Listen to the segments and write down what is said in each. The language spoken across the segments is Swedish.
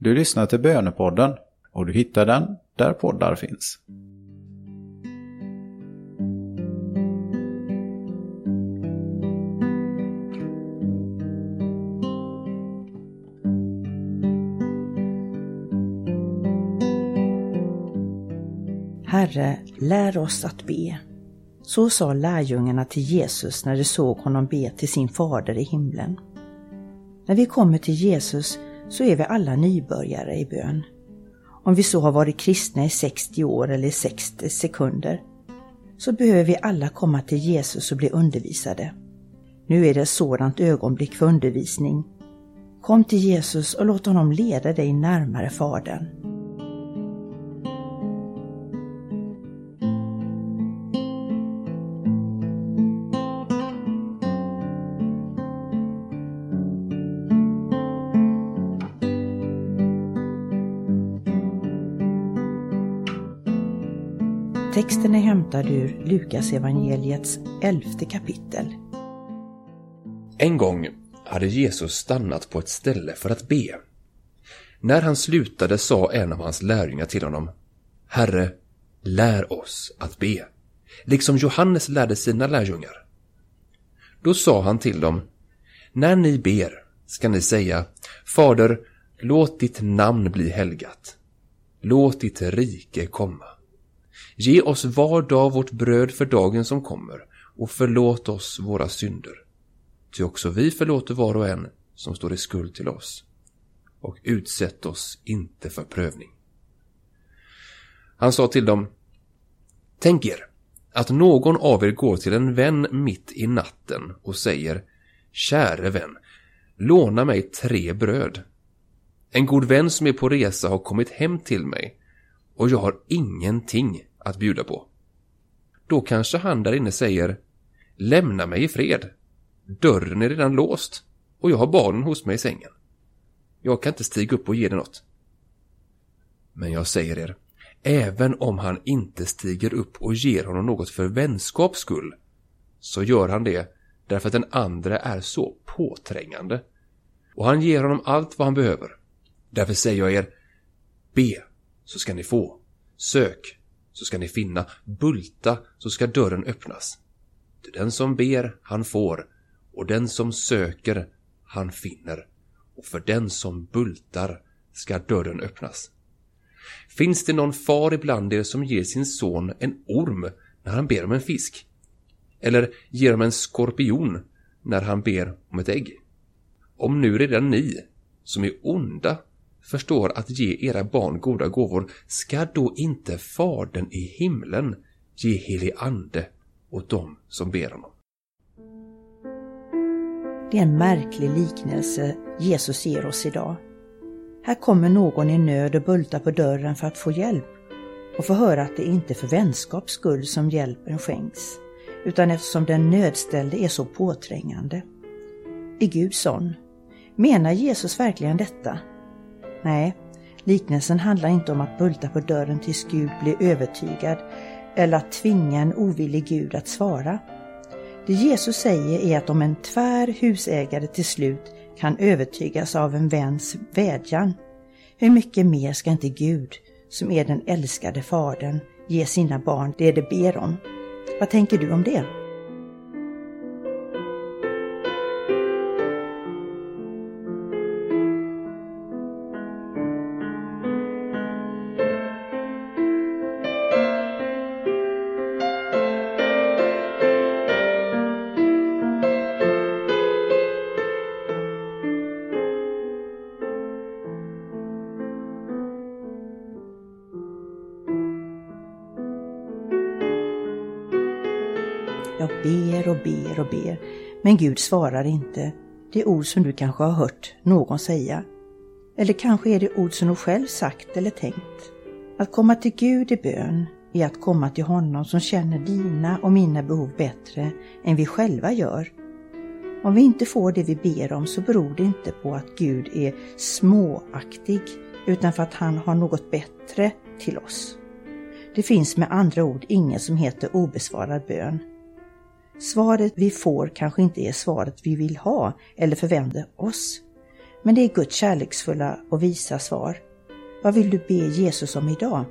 Du lyssnar till Bönepodden och du hittar den där poddar finns. Herre, lär oss att be. Så sa lärjungarna till Jesus när de såg honom be till sin fader i himlen. När vi kommer till Jesus så är vi alla nybörjare i bön. Om vi så har varit kristna i 60 år eller 60 sekunder så behöver vi alla komma till Jesus och bli undervisade. Nu är det ett sådant ögonblick för undervisning. Kom till Jesus och låt honom leda dig närmare Fadern. Texten är hämtad ur Lukas evangeliets elfte kapitel. En gång hade Jesus stannat på ett ställe för att be. När han slutade sa en av hans lärjungar till honom Herre, lär oss att be, liksom Johannes lärde sina lärjungar. Då sa han till dem När ni ber ska ni säga Fader, låt ditt namn bli helgat. Låt ditt rike komma. Ge oss var dag vårt bröd för dagen som kommer och förlåt oss våra synder. Ty också vi förlåter var och en som står i skuld till oss. Och utsätt oss inte för prövning. Han sa till dem, Tänk er att någon av er går till en vän mitt i natten och säger, Käre vän, låna mig tre bröd. En god vän som är på resa har kommit hem till mig och jag har ingenting att bjuda på. Då kanske han där inne säger Lämna mig i fred. Dörren är redan låst och jag har barnen hos mig i sängen. Jag kan inte stiga upp och ge dig något. Men jag säger er, även om han inte stiger upp och ger honom något för vänskaps skull, så gör han det därför att den andra är så påträngande. Och han ger honom allt vad han behöver. Därför säger jag er, be så ska ni få. Sök så ska ni finna, bulta så ska dörren öppnas. Till den som ber, han får, och den som söker, han finner, och för den som bultar ska dörren öppnas. Finns det någon far ibland er som ger sin son en orm när han ber om en fisk? Eller ger honom en skorpion när han ber om ett ägg? Om nu redan ni, som är onda, förstår att ge era barn goda gåvor, ska då inte Fadern i himlen ge helig ande åt dem som ber honom? Det är en märklig liknelse Jesus ger oss idag. Här kommer någon i nöd och bultar på dörren för att få hjälp och få höra att det inte är för vänskaps skull som hjälpen skänks, utan eftersom den nödställde är så påträngande. Är Gud sån? Menar Jesus verkligen detta? Nej, liknelsen handlar inte om att bulta på dörren tills Gud blir övertygad eller att tvinga en ovillig Gud att svara. Det Jesus säger är att om en tvär husägare till slut kan övertygas av en väns vädjan, hur mycket mer ska inte Gud, som är den älskade Fadern, ge sina barn det de ber om? Vad tänker du om det? Jag ber och ber och ber, men Gud svarar inte. Det är ord som du kanske har hört någon säga. Eller kanske är det ord som du själv sagt eller tänkt. Att komma till Gud i bön är att komma till honom som känner dina och mina behov bättre än vi själva gör. Om vi inte får det vi ber om så beror det inte på att Gud är småaktig utan för att han har något bättre till oss. Det finns med andra ord inget som heter obesvarad bön. Svaret vi får kanske inte är svaret vi vill ha eller förväntar oss. Men det är Guds kärleksfulla och visa svar. Vad vill du be Jesus om idag?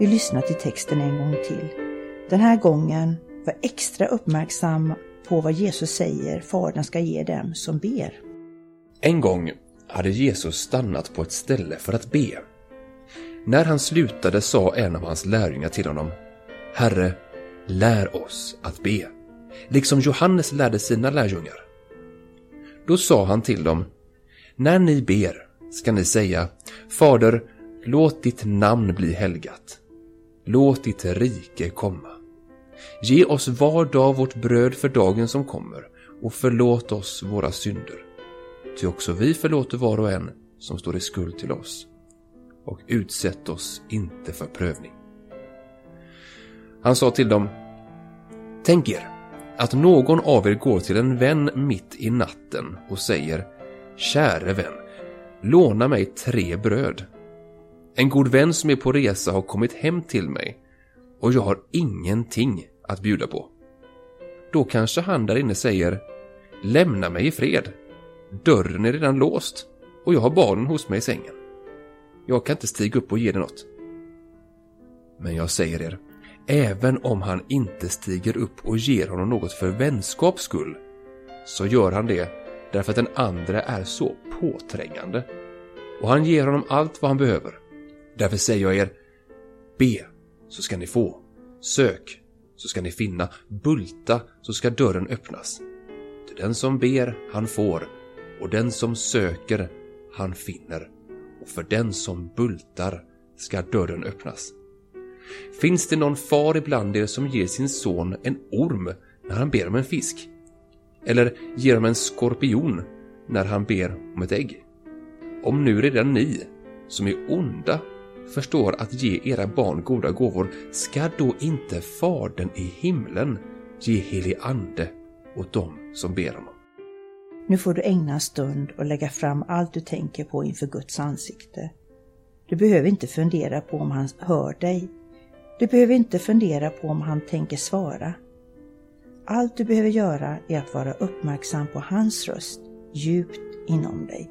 Vi lyssnar till texten en gång till. Den här gången var extra uppmärksam på vad Jesus säger Fadern ska ge dem som ber. En gång hade Jesus stannat på ett ställe för att be. När han slutade sa en av hans lärjungar till honom Herre, lär oss att be, liksom Johannes lärde sina lärjungar. Då sa han till dem När ni ber ska ni säga Fader, låt ditt namn bli helgat. Låt ditt rike komma. Ge oss var dag vårt bröd för dagen som kommer och förlåt oss våra synder. Ty också vi förlåter var och en som står i skuld till oss. Och utsätt oss inte för prövning. Han sa till dem Tänk er att någon av er går till en vän mitt i natten och säger Käre vän, låna mig tre bröd en god vän som är på resa har kommit hem till mig och jag har ingenting att bjuda på. Då kanske han där inne säger Lämna mig i fred. Dörren är redan låst och jag har barnen hos mig i sängen. Jag kan inte stiga upp och ge dig något. Men jag säger er, även om han inte stiger upp och ger honom något för vänskaps skull, så gör han det därför att den andra är så påträngande. Och han ger honom allt vad han behöver. Därför säger jag er, be så ska ni få. Sök så ska ni finna. Bulta så ska dörren öppnas. Till den som ber, han får. Och den som söker, han finner. Och för den som bultar ska dörren öppnas. Finns det någon far ibland er som ger sin son en orm när han ber om en fisk? Eller ger honom en skorpion när han ber om ett ägg? Om nu redan ni, som är onda, förstår att ge era barn goda gåvor, ska då inte Fadern i himlen ge helig ande åt dem som ber honom? Nu får du ägna en stund och lägga fram allt du tänker på inför Guds ansikte. Du behöver inte fundera på om han hör dig. Du behöver inte fundera på om han tänker svara. Allt du behöver göra är att vara uppmärksam på hans röst djupt inom dig.